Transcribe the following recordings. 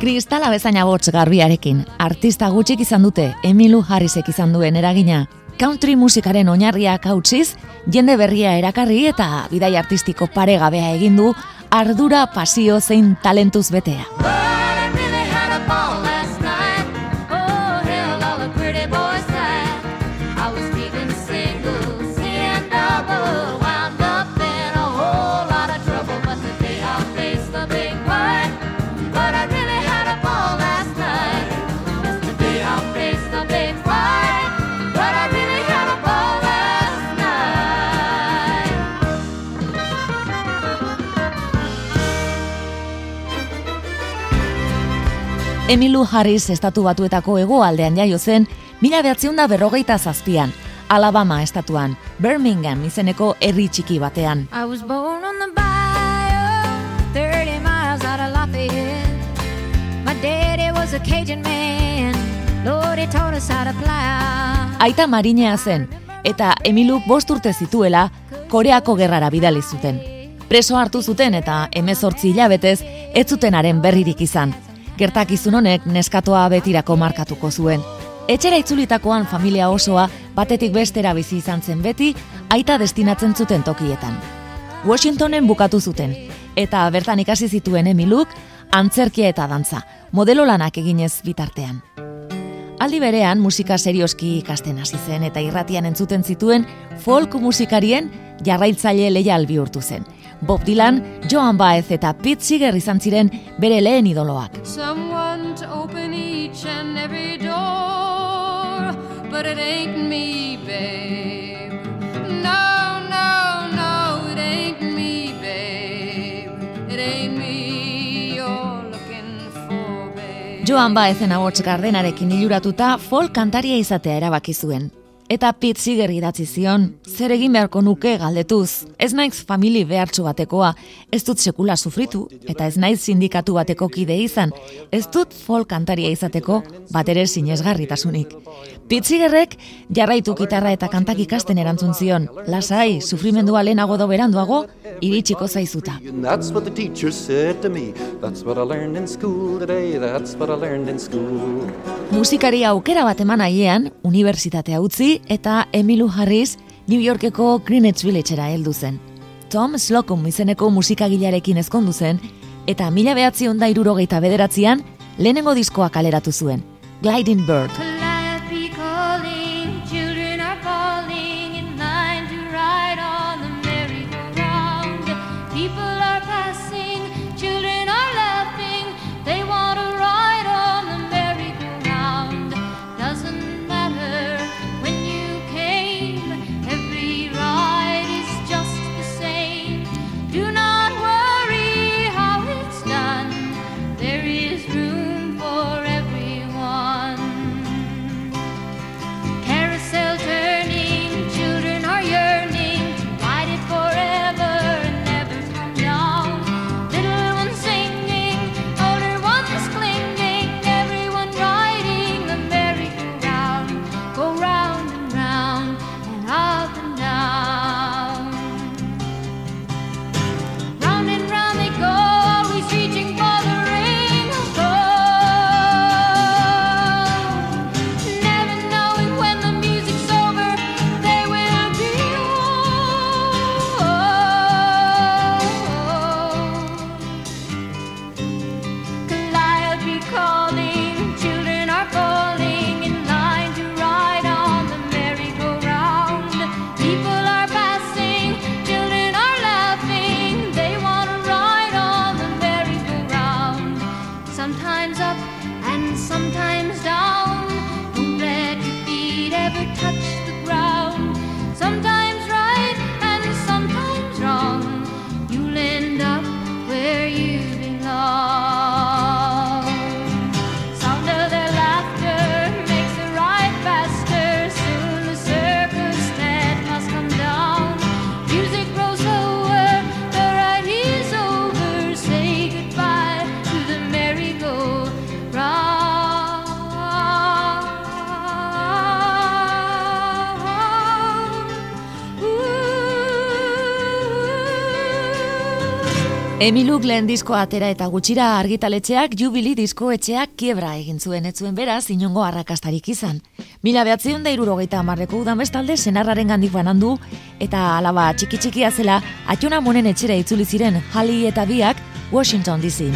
Kristala bezaina botz garbiarekin, artista gutxik izan dute Emilu Harrisek izan duen eragina. Country musikaren oinarriak hautsiz, jende berria erakarri eta bidai artistiko paregabea egin du ardura pasio zein talentuz betea. Emilu Harris estatu batuetako egoaldean jaio zen, mila behatzion da berrogeita zazpian, Alabama estatuan, Birmingham izeneko herri txiki batean. I was born on the bayou, 30 miles out of Lafayette. My daddy was a Cajun man, Lord he taught us how to fly. Aita marinea zen, eta Emilu bost urte zituela, Koreako gerrara bidali zuten. Preso hartu zuten eta emezortzi hilabetez, ez zutenaren berririk izan gertakizun honek neskatoa betirako markatuko zuen. Etxera itzulitakoan familia osoa batetik bestera bizi izan zen beti, aita destinatzen zuten tokietan. Washingtonen bukatu zuten, eta bertan ikasi zituen Emiluk, antzerkia eta dantza, modelo lanak eginez bitartean. Aldi berean musika serioski ikasten hasi zen eta irratian entzuten zituen folk musikarien jarraitzaile leia albi urtu zen. Bob Dylan, Joan Baez eta Pete Seeger izan ziren bere lehen idoloak. Someone to open each and every door, but it ain't me, babe. No, no, no, it ain't me, babe. It ain't me you're looking for, babe. Joan Baezen ahots gardenarekin iluratuta folk kantaria izatea erabaki zuen eta Pete Seeger idatzi zion, zer egin beharko nuke galdetuz. Ez naiz famili behartxo batekoa, ez dut sekula sufritu, eta ez naiz sindikatu bateko kide izan, ez dut folk kantaria izateko bat ere sinesgarritasunik. Pete Seegerrek jarraitu gitarra eta kantak ikasten erantzun zion, lasai, sufrimendua lehenago do beranduago, iritsiko zaizuta. That's what the teacher said to me. That's what I learned in school today. That's what I learned in school. Musikari aukera bat eman aiean, unibertsitatea utzi eta Emilu Harris New Yorkeko Greenwich Villagera heldu zen. Tom Slocum izeneko musikagilarekin ezkondu zen eta mila behatzi onda irurogeita bederatzean lehenengo diskoa kaleratu zuen, Gliding Bird. Emiluk lehen disko atera eta gutxira argitaletxeak jubili disko etxeak kiebra egin zuen etzuen beraz inongo arrakastarik izan. Mila behatzion da irurogeita amarreko udan bestalde senarraren gandik banandu eta alaba txiki txikia zela atxona monen etxera itzuli ziren Hali eta biak Washington DC.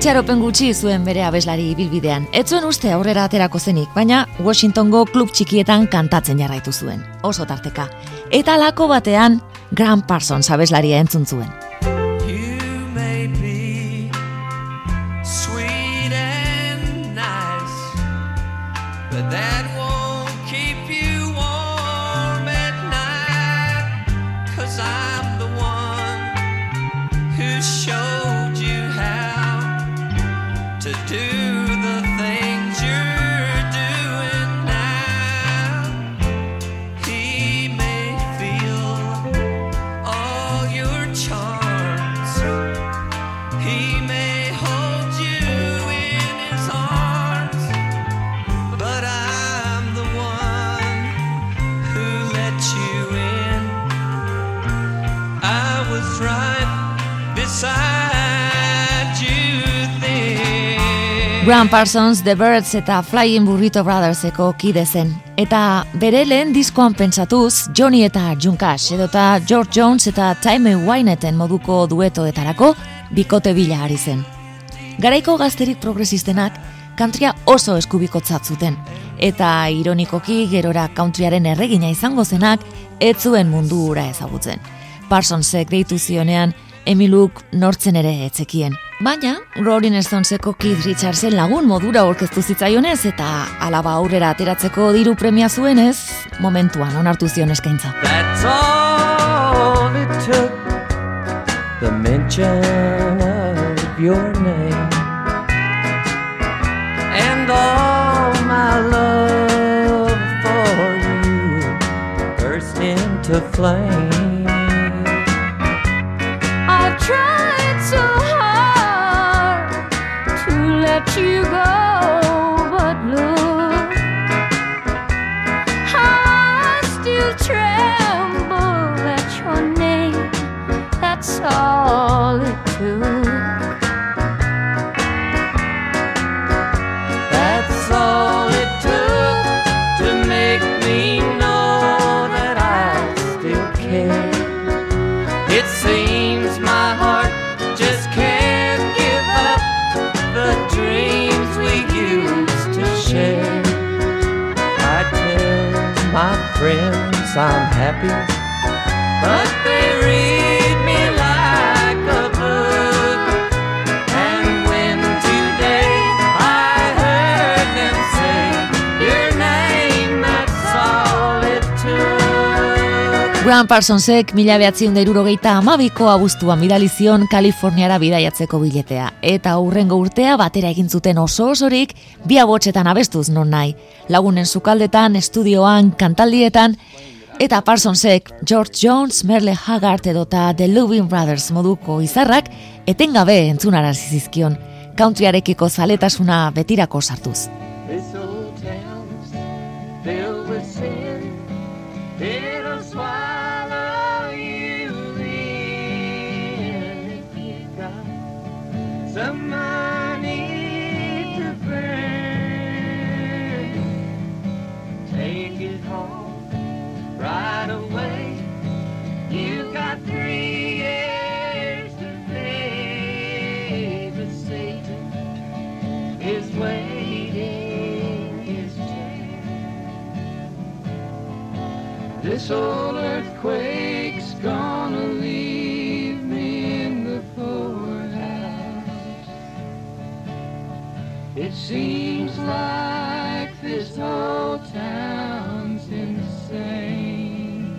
Itxaropen gutxi zuen bere abeslari bilbidean. Ez zuen uste aurrera aterako zenik, baina Washingtongo klub txikietan kantatzen jarraitu zuen. Oso tarteka. Eta lako batean, Graham Parsons abeslaria entzun zuen. Graham Parsons, The Birds eta Flying Burrito Brotherseko kide zen. Eta bere lehen diskoan pentsatuz, Johnny eta Junkas, edota George Jones eta Time Wyneten moduko duetoetarako bikote bila ari zen. Garaiko gazterik progresistenak kantria oso eskubikotzat zuten. Eta ironikoki gerora countryaren erregina izango zenak, ez zuen mundu ura ezagutzen. Parsonsek deitu zionean, Emiluk nortzen ere etzekien. Baina, Rolling Stoneseko Keith Richardsen lagun modura orkestu zitzaionez eta alaba aurrera ateratzeko diru premia zuenez, momentuan onartu zion eskaintza. That's all it took The mention of your name And all my love for you Burst into flame you go, happy, but they read me like a book. And when today I heard them say your name, that's all it took. Graham Parsonsek mila behatzion da irurogeita amabiko abuztuan bidalizion Kaliforniara bidaiatzeko biletea. Eta hurrengo urtea batera egin zuten oso osorik, bi abotxetan abestuz non nahi. Lagunen sukaldetan, estudioan, kantaldietan, eta Parsonsek, George Jones, Merle Haggard edota The Loving Brothers moduko izarrak, etengabe entzunarazi zizkion, countryarekiko zaletasuna betirako sartuz. This old earthquake's gonna leave me in the poorhouse. It seems like this whole town's insane.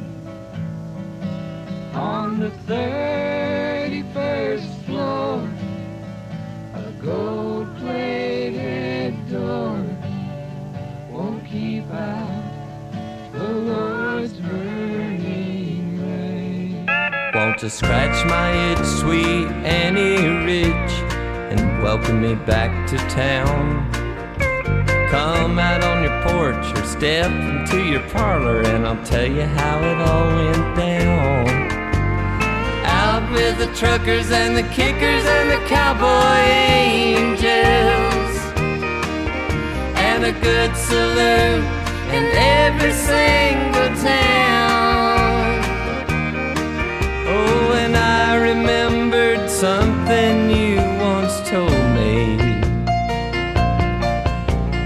On the 31st floor, a gold-plated door won't keep out. Lord's burning rain. Want to scratch my itch, sweet Annie Rich, and welcome me back to town. Come out on your porch or step into your parlor, and I'll tell you how it all went down. Out with the truckers and the kickers and the cowboy angels, and a good salute in every single town. Oh, and I remembered something you once told me.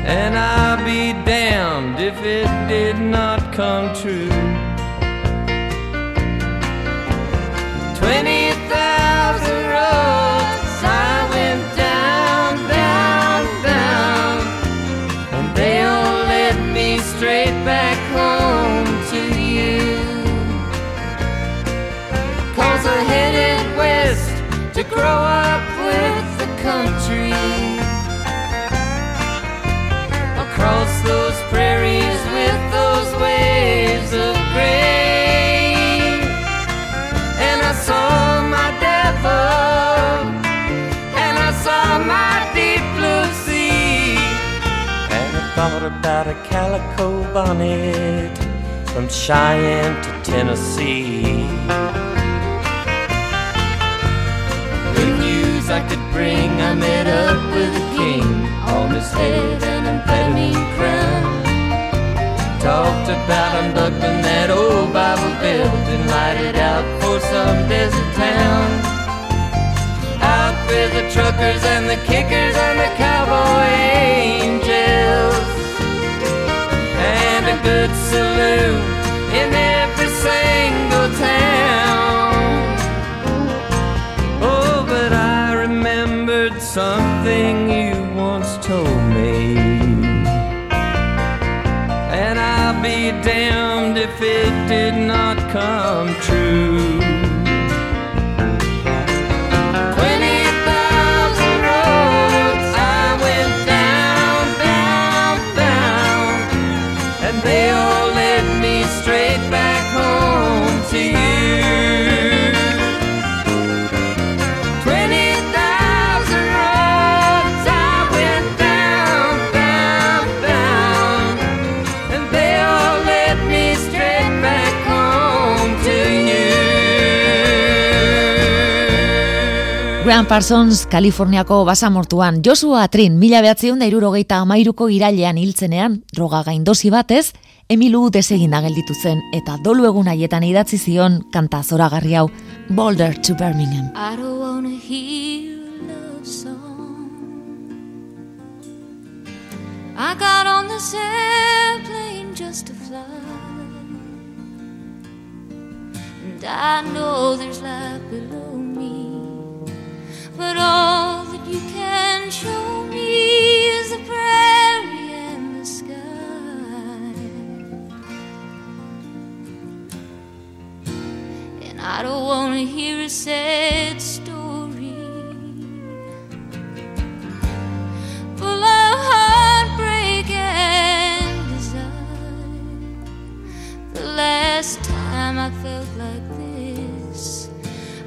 And I'll be damned if it did not come true. Grow up with the country. Across those prairies with those waves of grain. And I saw my devil, and I saw my deep blue sea. And I thought about a calico bonnet from Cheyenne to Tennessee. News I met up with a king on his head and amphetamine crown. Talked about unbuckling that old Bible belt and light it out for some desert town. Out with the truckers and the kickers and the cowboy angels. And a good salute remembered something you once told me. And I'll be damned if it did not come Graham Parsons, Kaliforniako basamortuan, Joshua Trin, mila behatzion da irurogeita amairuko irailean hiltzenean, droga gaindosi batez, Emilu deseginda gelditu zen, eta dolu egun haietan idatzi zion kanta zoragarri hau, Boulder to Birmingham. I don't wanna hear love song. I got on this airplane just to fly. And I know there's life below. But all that you can show me is the prairie and the sky. And I don't wanna hear a sad story full of heartbreak and desire. The last time I felt like this,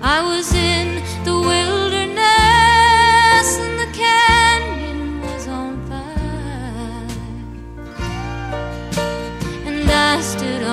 I was in the wilderness I stood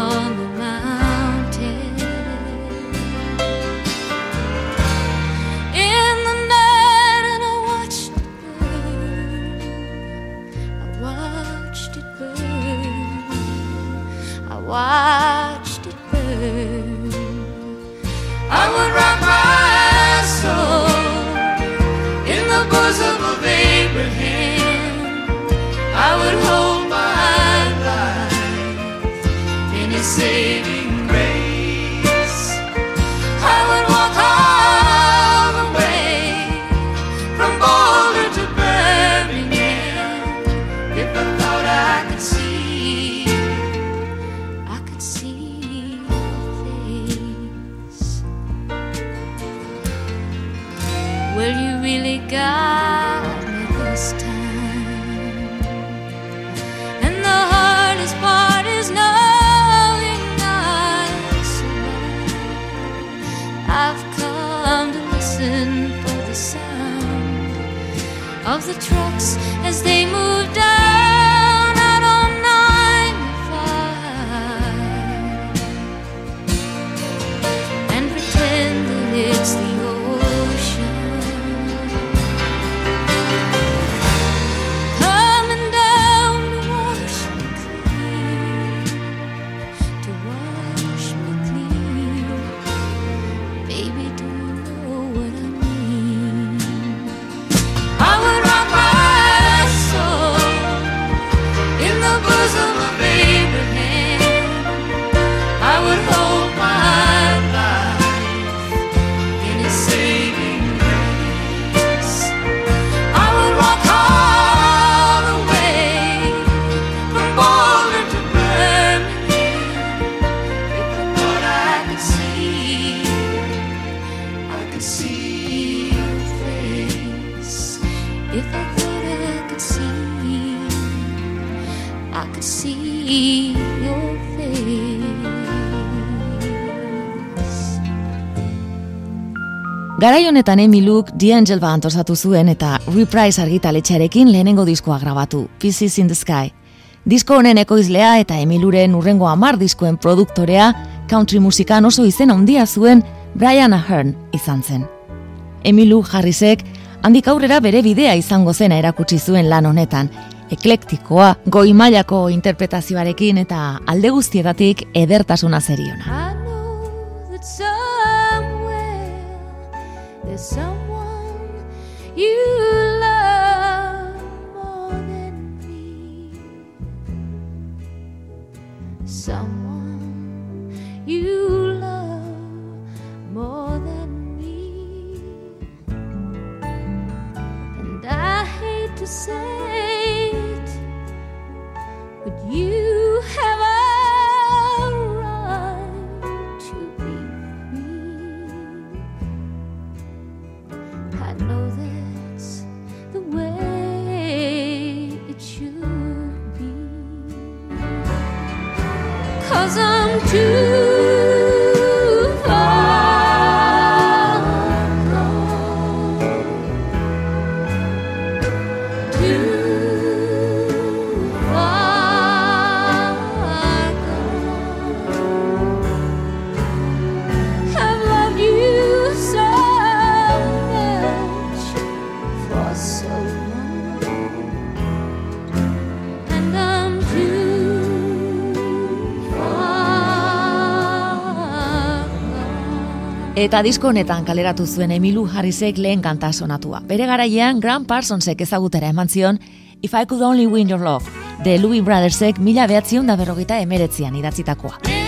Garai honetan Emiluk D'Angel ba antosatu zuen eta Reprise argitaletxearekin lehenengo diskoa grabatu, Pieces in the Sky. Disko honen ekoizlea eta Emiluren urrengo amar diskoen produktorea, country musikan oso izen handia zuen Brian Ahern izan zen. Emilu Harrisek handik aurrera bere bidea izango zena erakutsi zuen lan honetan, eklektikoa, goi mailako interpretazioarekin eta alde guztietatik edertasuna zeriona. someone you love more than me. Someone you love more than me. And I hate to say it, but you have. cause I'm too Eta disko honetan kaleratu zuen Emilu Harrisek lehen kanta sonatua. Bere garaian Grand Parsonsek ezagutera eman zion If I Could Only Win Your Love, de Louis Brothersek mila behatziun da berrogeita emeretzian idatzitakoa.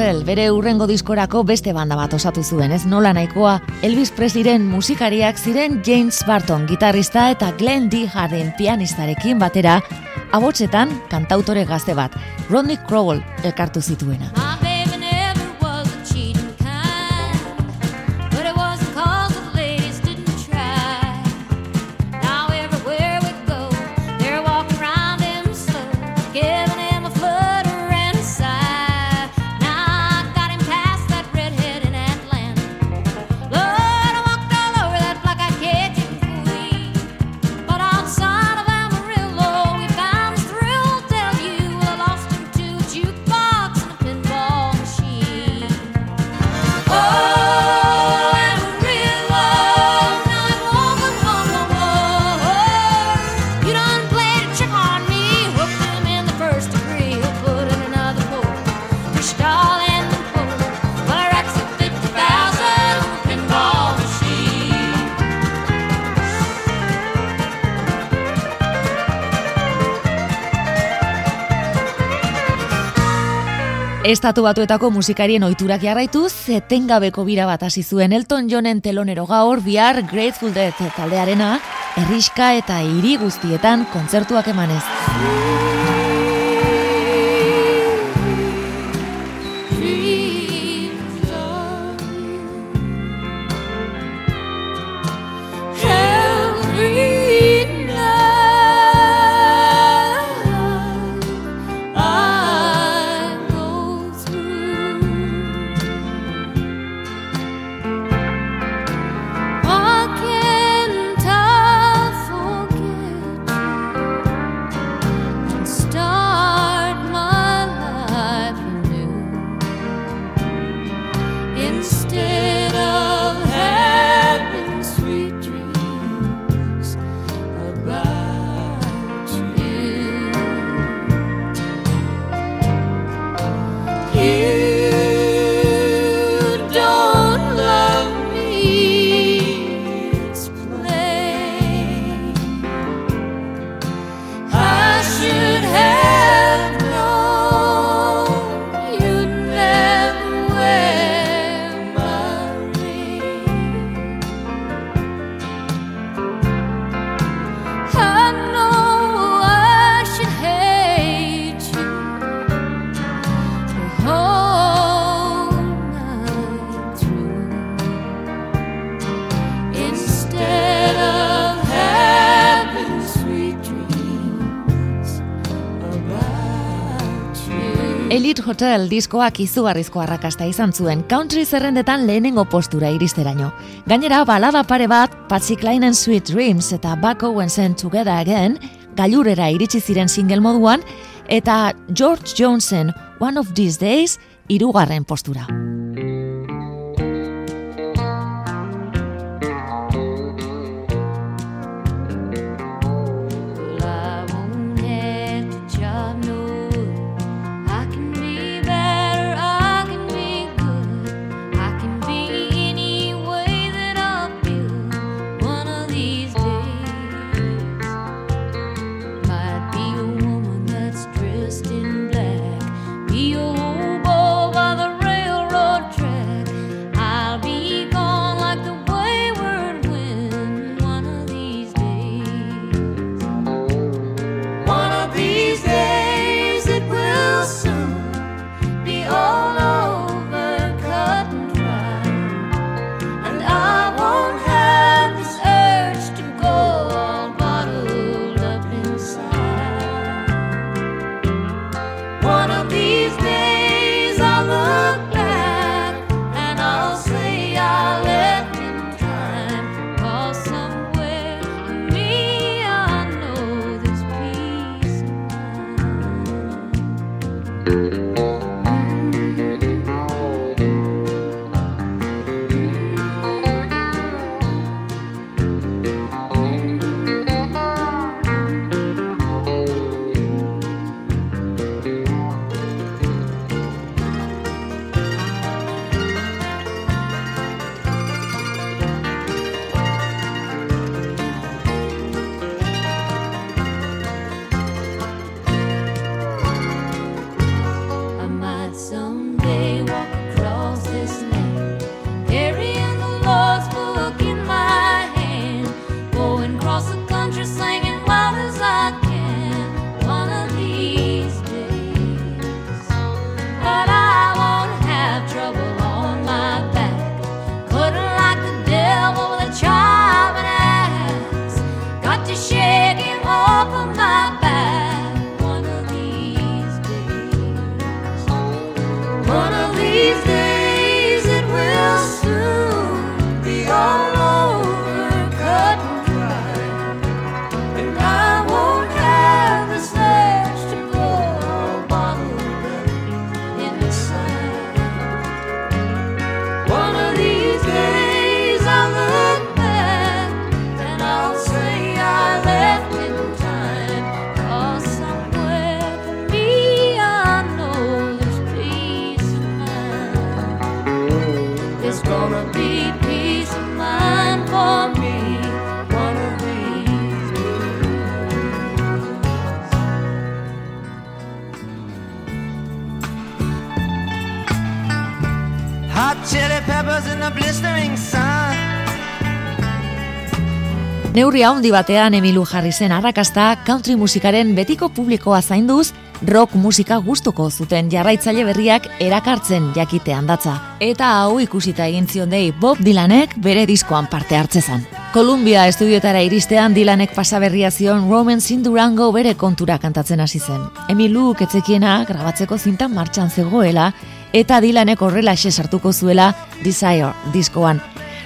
Motel bere urrengo diskorako beste banda bat osatu zuen, ez nola nahikoa, Elvis Presleyren musikariak ziren James Barton gitarrista eta Glenn D. Harden pianistarekin batera, abotsetan kantautore gazte bat, Rodney Crowell elkartu zituena. Estatu batuetako musikarien ohiturak jarraituz, etengabeko bira bat hasi zuen Elton Johnen telonero gaur bihar Grateful Dead taldearena, herriska eta hiri guztietan kontzertuak emanez. Hotel diskoak izugarrizko arrakasta izan zuen country zerrendetan lehenengo postura iristeraino. Gainera, balada pare bat Patsy Kleinen Sweet Dreams eta Buck Owensen Together Again gailurera iritsi ziren single moduan eta George Johnson One of These Days irugarren postura. Chili peppers in the blistering sun. Neurri handi batean Emilu jarri zen arrakasta country musikaren betiko publikoa zainduz, rock musika gustuko zuten jarraitzaile berriak erakartzen jakitean datza. Eta hau ikusita egin zion dei Bob Dylanek bere diskoan parte hartzezan. Columbia estudiotara iristean Dylanek pasaberria zion Roman Sindurango bere kontura kantatzen hasi zen. Emilu ketzekiena grabatzeko zintan martxan zegoela eta Dylanek horrela sartuko zuela Desire diskoan.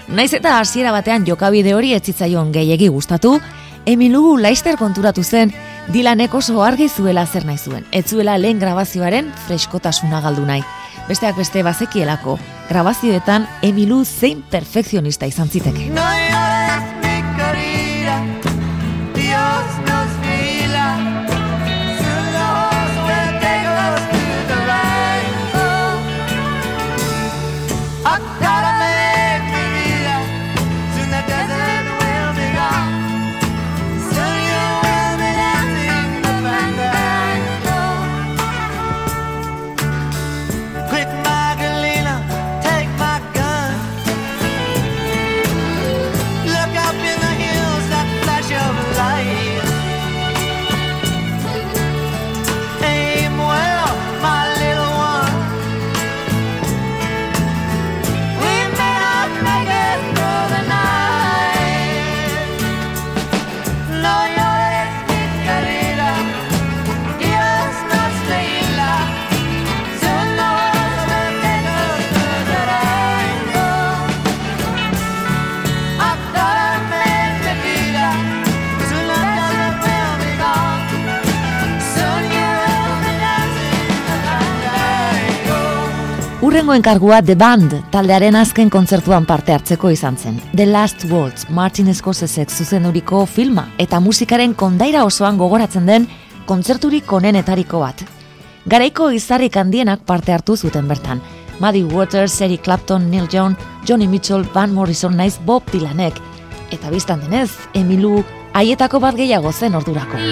Naiz eta hasiera batean jokabide hori etzitzaion gehiegi gustatu, Emilu Leister konturatu zen Dylanek oso argi zuela zer nahi zuen. Ez zuela lehen grabazioaren freskotasuna galdu nahi. Besteak beste bazekielako, grabazioetan Emilu zein perfekzionista izan ziteke. Urrengo enkargua The Band taldearen azken kontzertuan parte hartzeko izan zen. The Last Words, Martin Scorsesek zuzenduriko filma eta musikaren kondaira osoan gogoratzen den kontzerturik onenetariko bat. Garaiko izarrik handienak parte hartu zuten bertan. Muddy Waters, Eric Clapton, Neil Young, Johnny Mitchell, Van Morrison naiz Bob Dylanek. Eta biztan denez, Emilu haietako bat gehiago zen ordurako.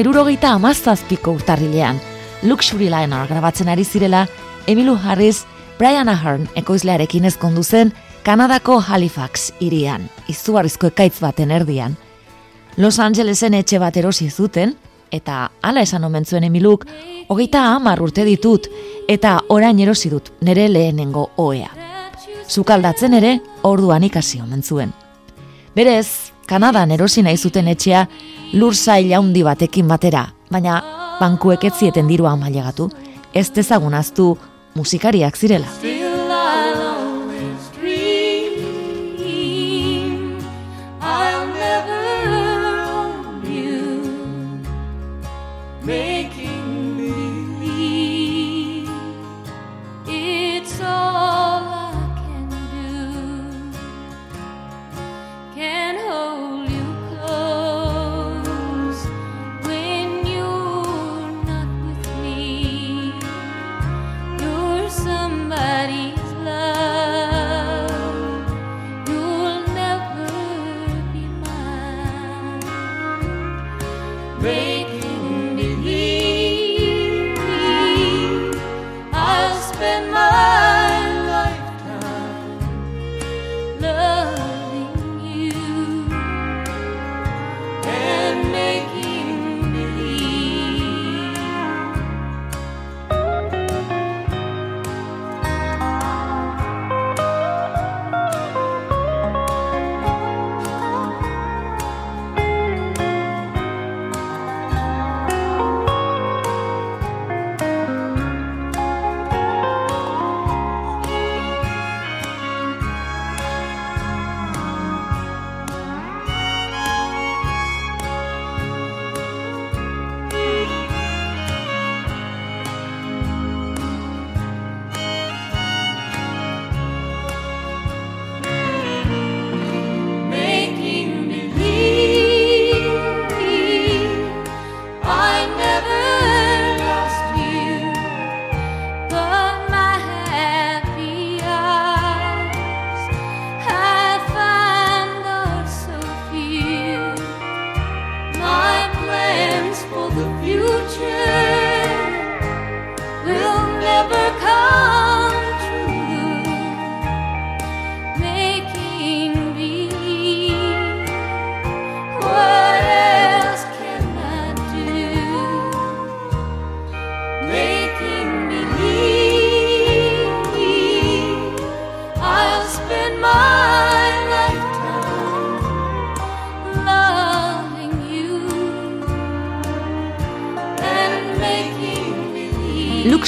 Erurogeita amazazpiko urtarrilean, Luxury Liner grabatzen ari zirela, Emilu Harris, Brian Ahern ekoizlearekin ezkondu zen, Kanadako Halifax irian, izugarrizko ekaitz baten erdian. Los Angelesen etxe bat erosi zuten, eta hala esan omen zuen Emiluk, hogeita hamar urte ditut, eta orain erosi dut nere lehenengo oea. Zukaldatzen ere, orduan ikasi omen zuen. Berez, Kanadan erosi nahi zuten etxea, lur zaila handi batekin batera, baina bankuek ez zieten dirua mailegatu, ez dezagunaztu musikariak zirela.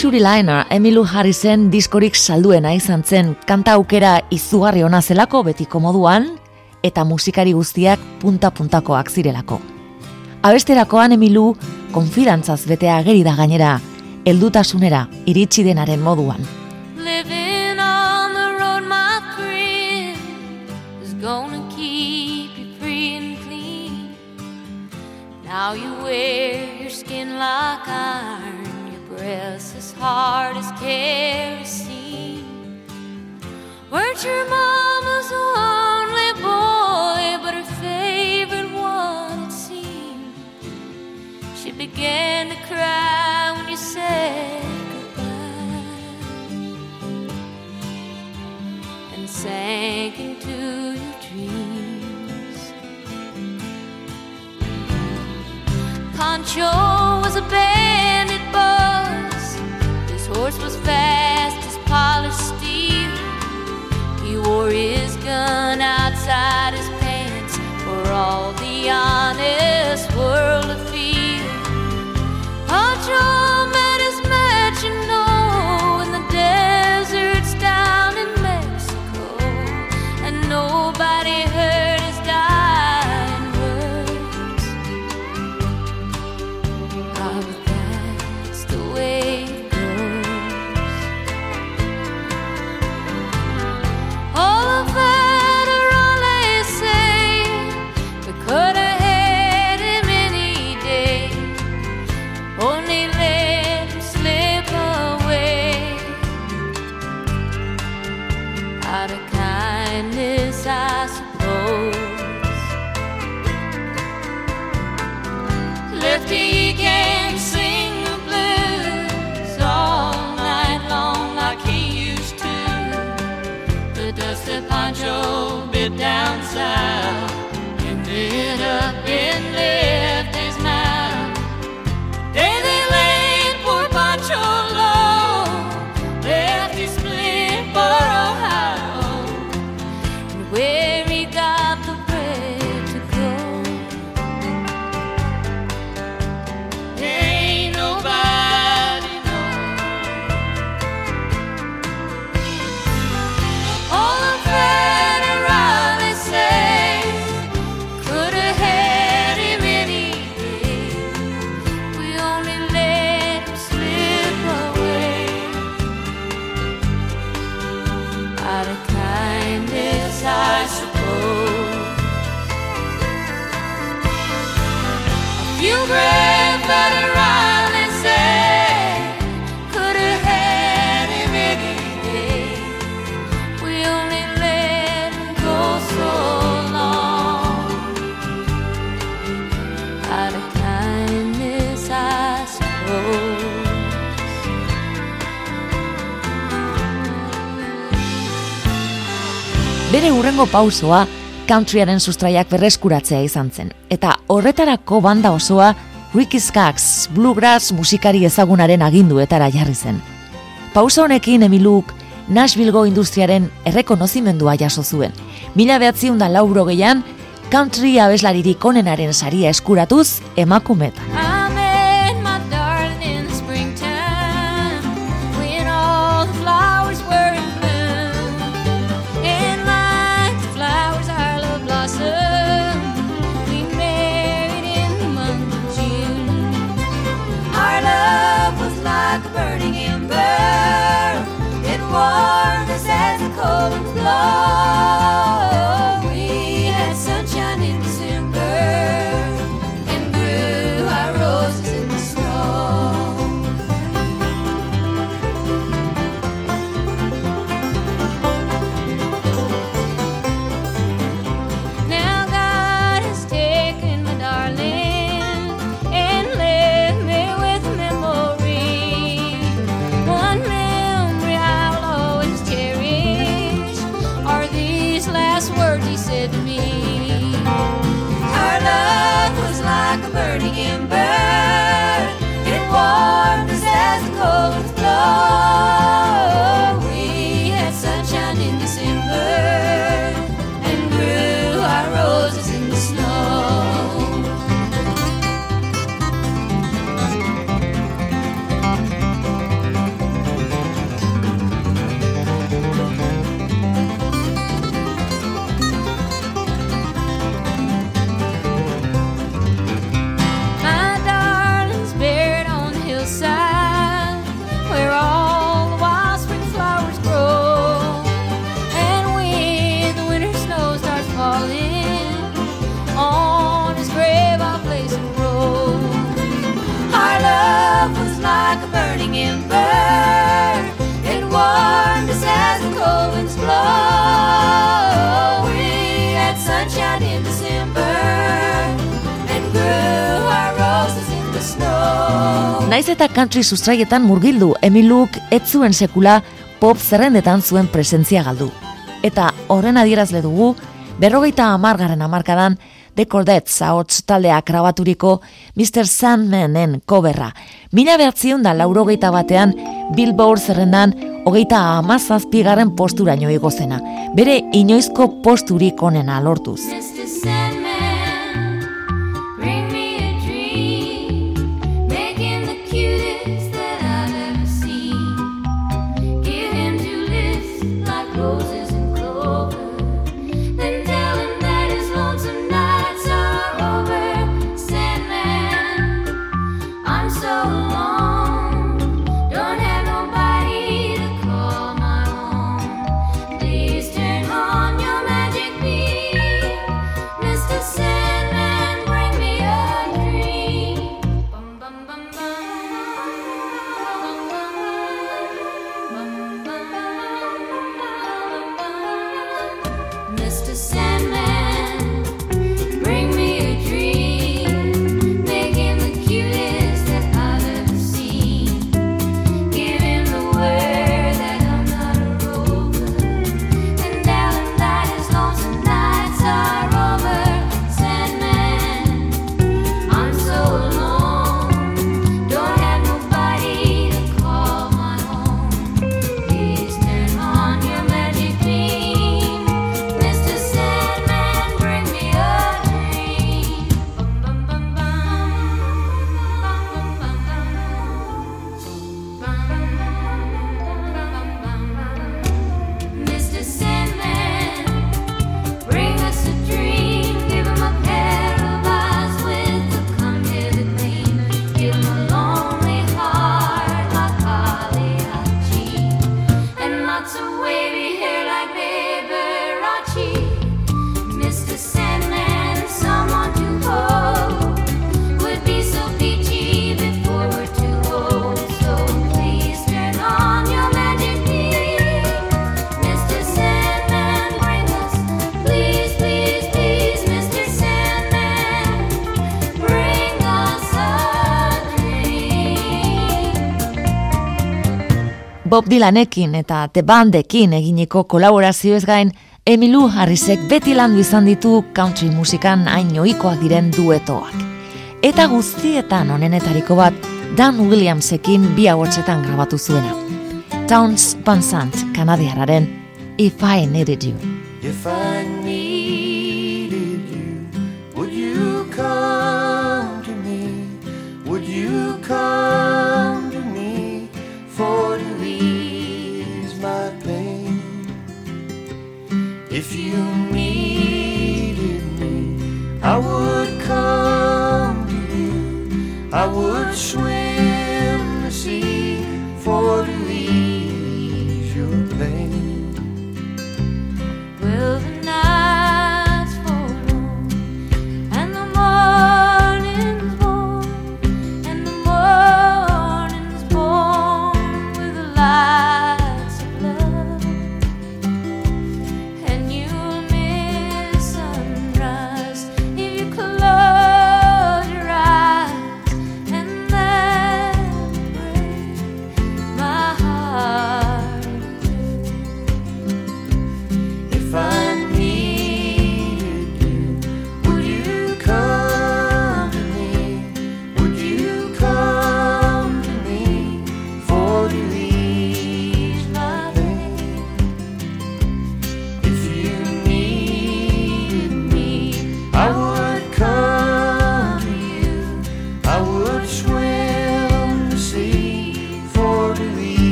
Luxury Liner Emilu Harrisen diskorik salduena izan zen kanta aukera izugarri ona zelako betiko moduan eta musikari guztiak punta-puntakoak zirelako. Abesterakoan Emilu konfidantzaz betea ageri da gainera, heldutasunera iritsi denaren moduan. Now you wear your skin like iron breaths as hard as kerosene. Weren't your mama's only boy, but her favorite one, it seemed. She began to cry when you said goodbye and sank into your dreams. Pancho was a boy horse was fast as polished steel. He wore his gun outside his pants for all the honest Bere urrengo pausoa countryaren sustraiak berreskuratzea izan zen. Eta horretarako banda osoa Ricky Skaggs bluegrass musikari ezagunaren aginduetara jarri zen. Pauso honekin Emiluk Nashvillego industriaren errekonozimendua jaso zuen. Mila behatziun da lauro gehian, country abeslaririk onenaren saria eskuratuz emakumetan. love. Eta country sustraietan murgildu, Emiluk ez zuen sekula pop zerrendetan zuen presentzia galdu. Eta horren adierazle dugu, berrogeita amargaren amarkadan, The Cordettes ahots taldeak grabaturiko Mr. Sandmanen koberra. Mila behatzion da laurogeita batean Billboard zerrendan hogeita amazazpigaren posturaino igozena. Bere inoizko posturik onena lortuz. Bob Dylanekin eta The Bandekin eginiko kolaborazio ez gain, Emilu Harrisek beti landu izan ditu country musikan hain oikoak diren duetoak. Eta guztietan onenetariko bat, Dan Williamsekin bi hauetxetan grabatu zuena. Towns Van Sant, kanadiararen, If I Needed You. If I needed If you needed me, I would come to you. I would swim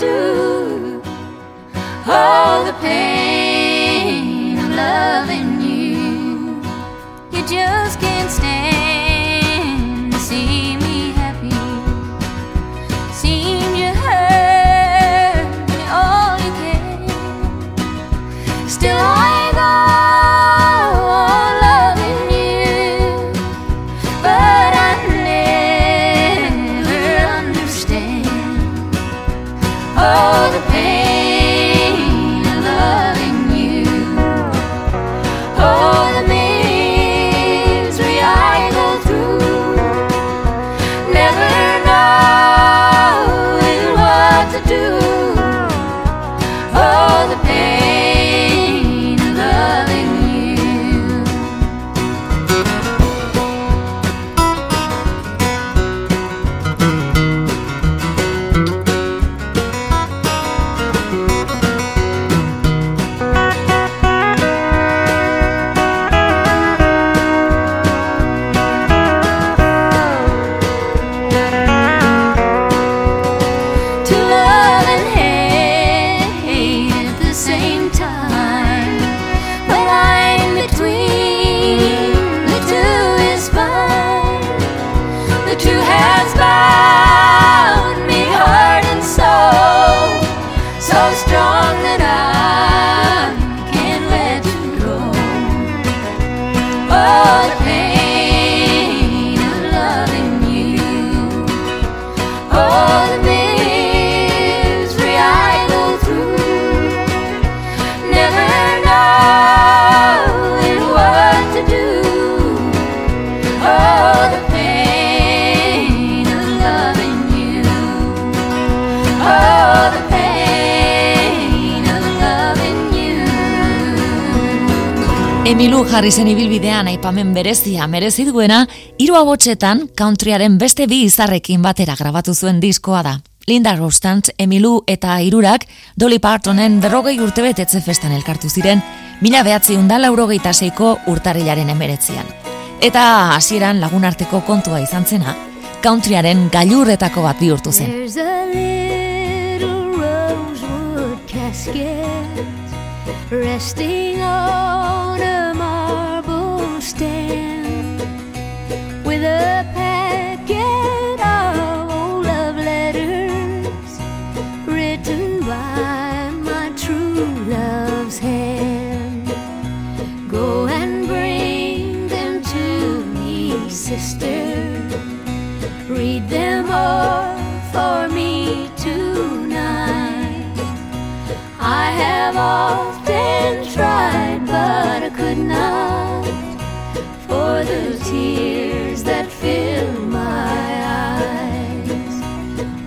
do all the pain of loving you. You just jarri zen ibilbidean aipamen berezia merezi duena, hiru abotsetan countryaren beste bi izarrekin batera grabatu zuen diskoa da. Linda Rostant, Emilu eta Irurak Dolly Partonen berrogei urte betetze festan elkartu ziren, mila behatzi undala urogeita seiko urtarilaren emeretzian. Eta hasieran lagunarteko kontua izan zena, countryaren gailurretako bat bihurtu zen. resting on a stand with a packet of old love letters written by my true love's hand. Go and bring them to me, sister. Read them all for me tonight. I have all tears that fill my eyes.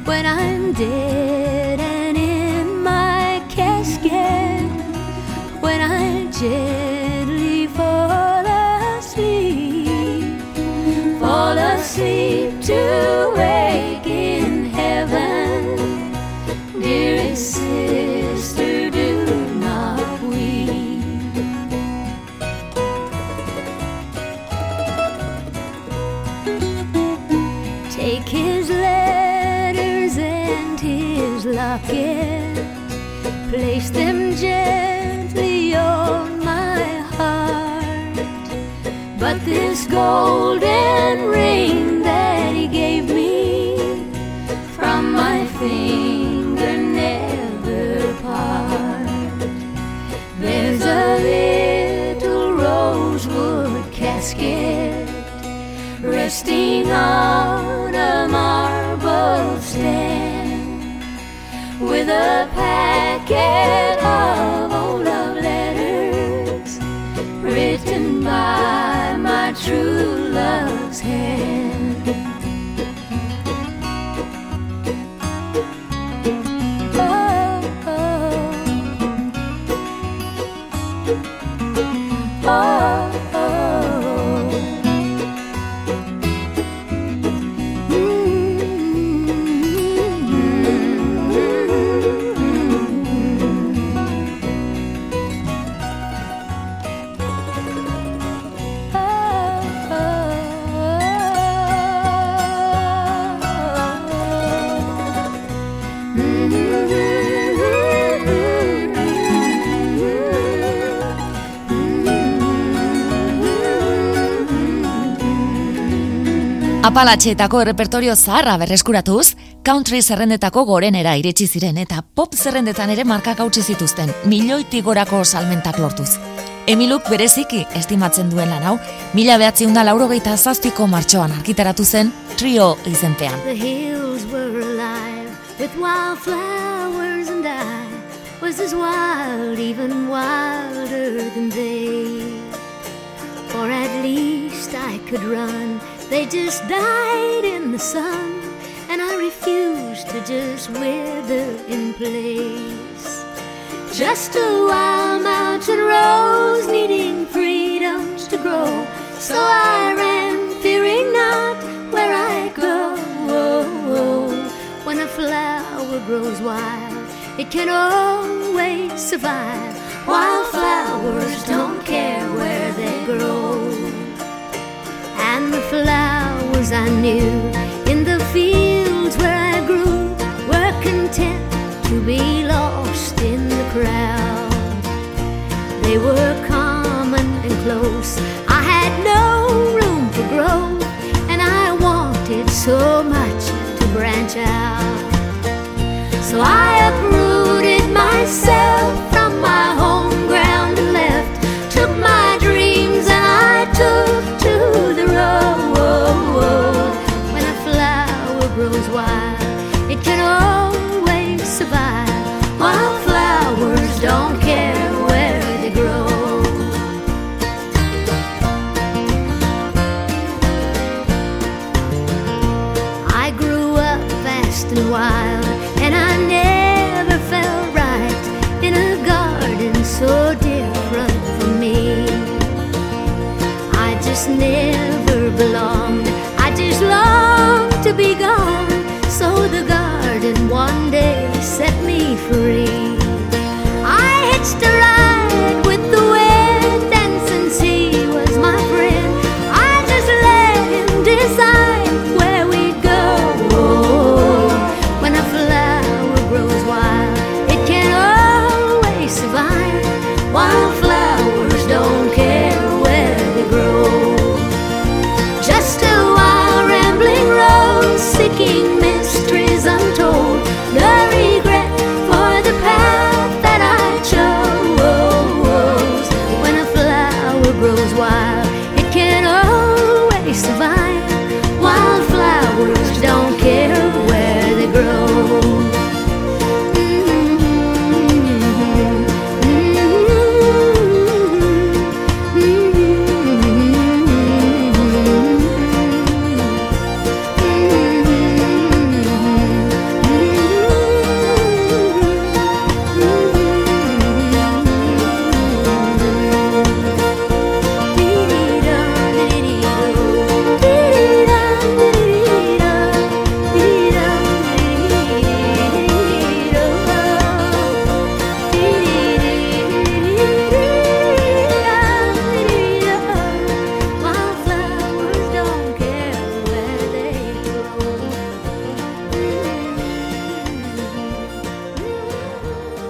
When I'm dead and in my casket when I gently Apalatxeetako errepertorio zaharra berreskuratuz, country zerrendetako gorenera iritsi ziren eta pop zerrendetan ere markak hautsi zituzten, milioitik gorako salmentak lortuz. Emiluk bereziki estimatzen duen lan hau, mila behatziunda laurogeita zazpiko martxoan arkitaratu zen trio izenpean. The hills were alive with wildflowers, and I was as wild, even wilder than they. Or at least I could run. They just died in the sun, and I refuse to just wither in place. Just a wild mountain rose needing freedoms to grow. So I ran, fearing not where I go. When a flower grows wild, it can always survive. Wildflowers don't care where. And the flowers I knew in the fields where I grew were content to be lost in the crowd. They were common and close. I had no room for growth, and I wanted so much to branch out. So I uprooted myself Never belonged, I just longed to be gone. So the garden one day set me free. I hitched a ride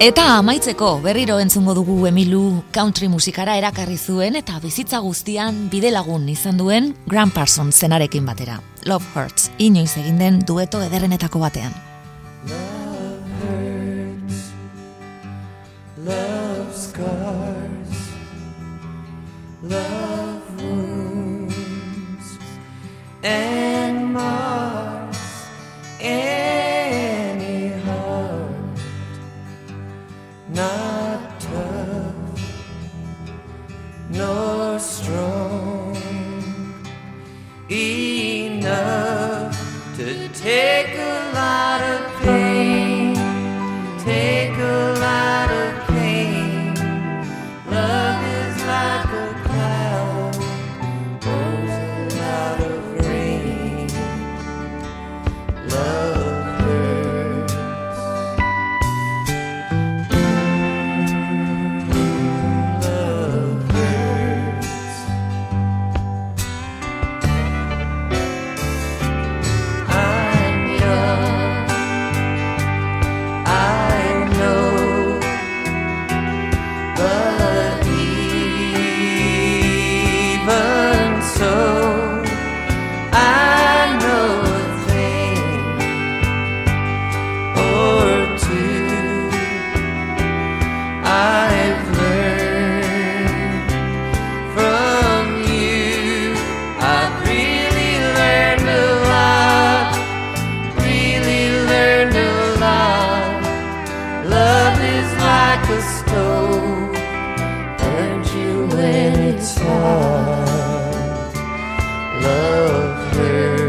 Eta amaitzeko berriro entzungo dugu Emilu country musikara erakarri zuen eta bizitza guztian bidelagun izan duen Grant Parsons zenarekin batera. Love Hurts, inoiz egin den dueto ederrenetako batean. love.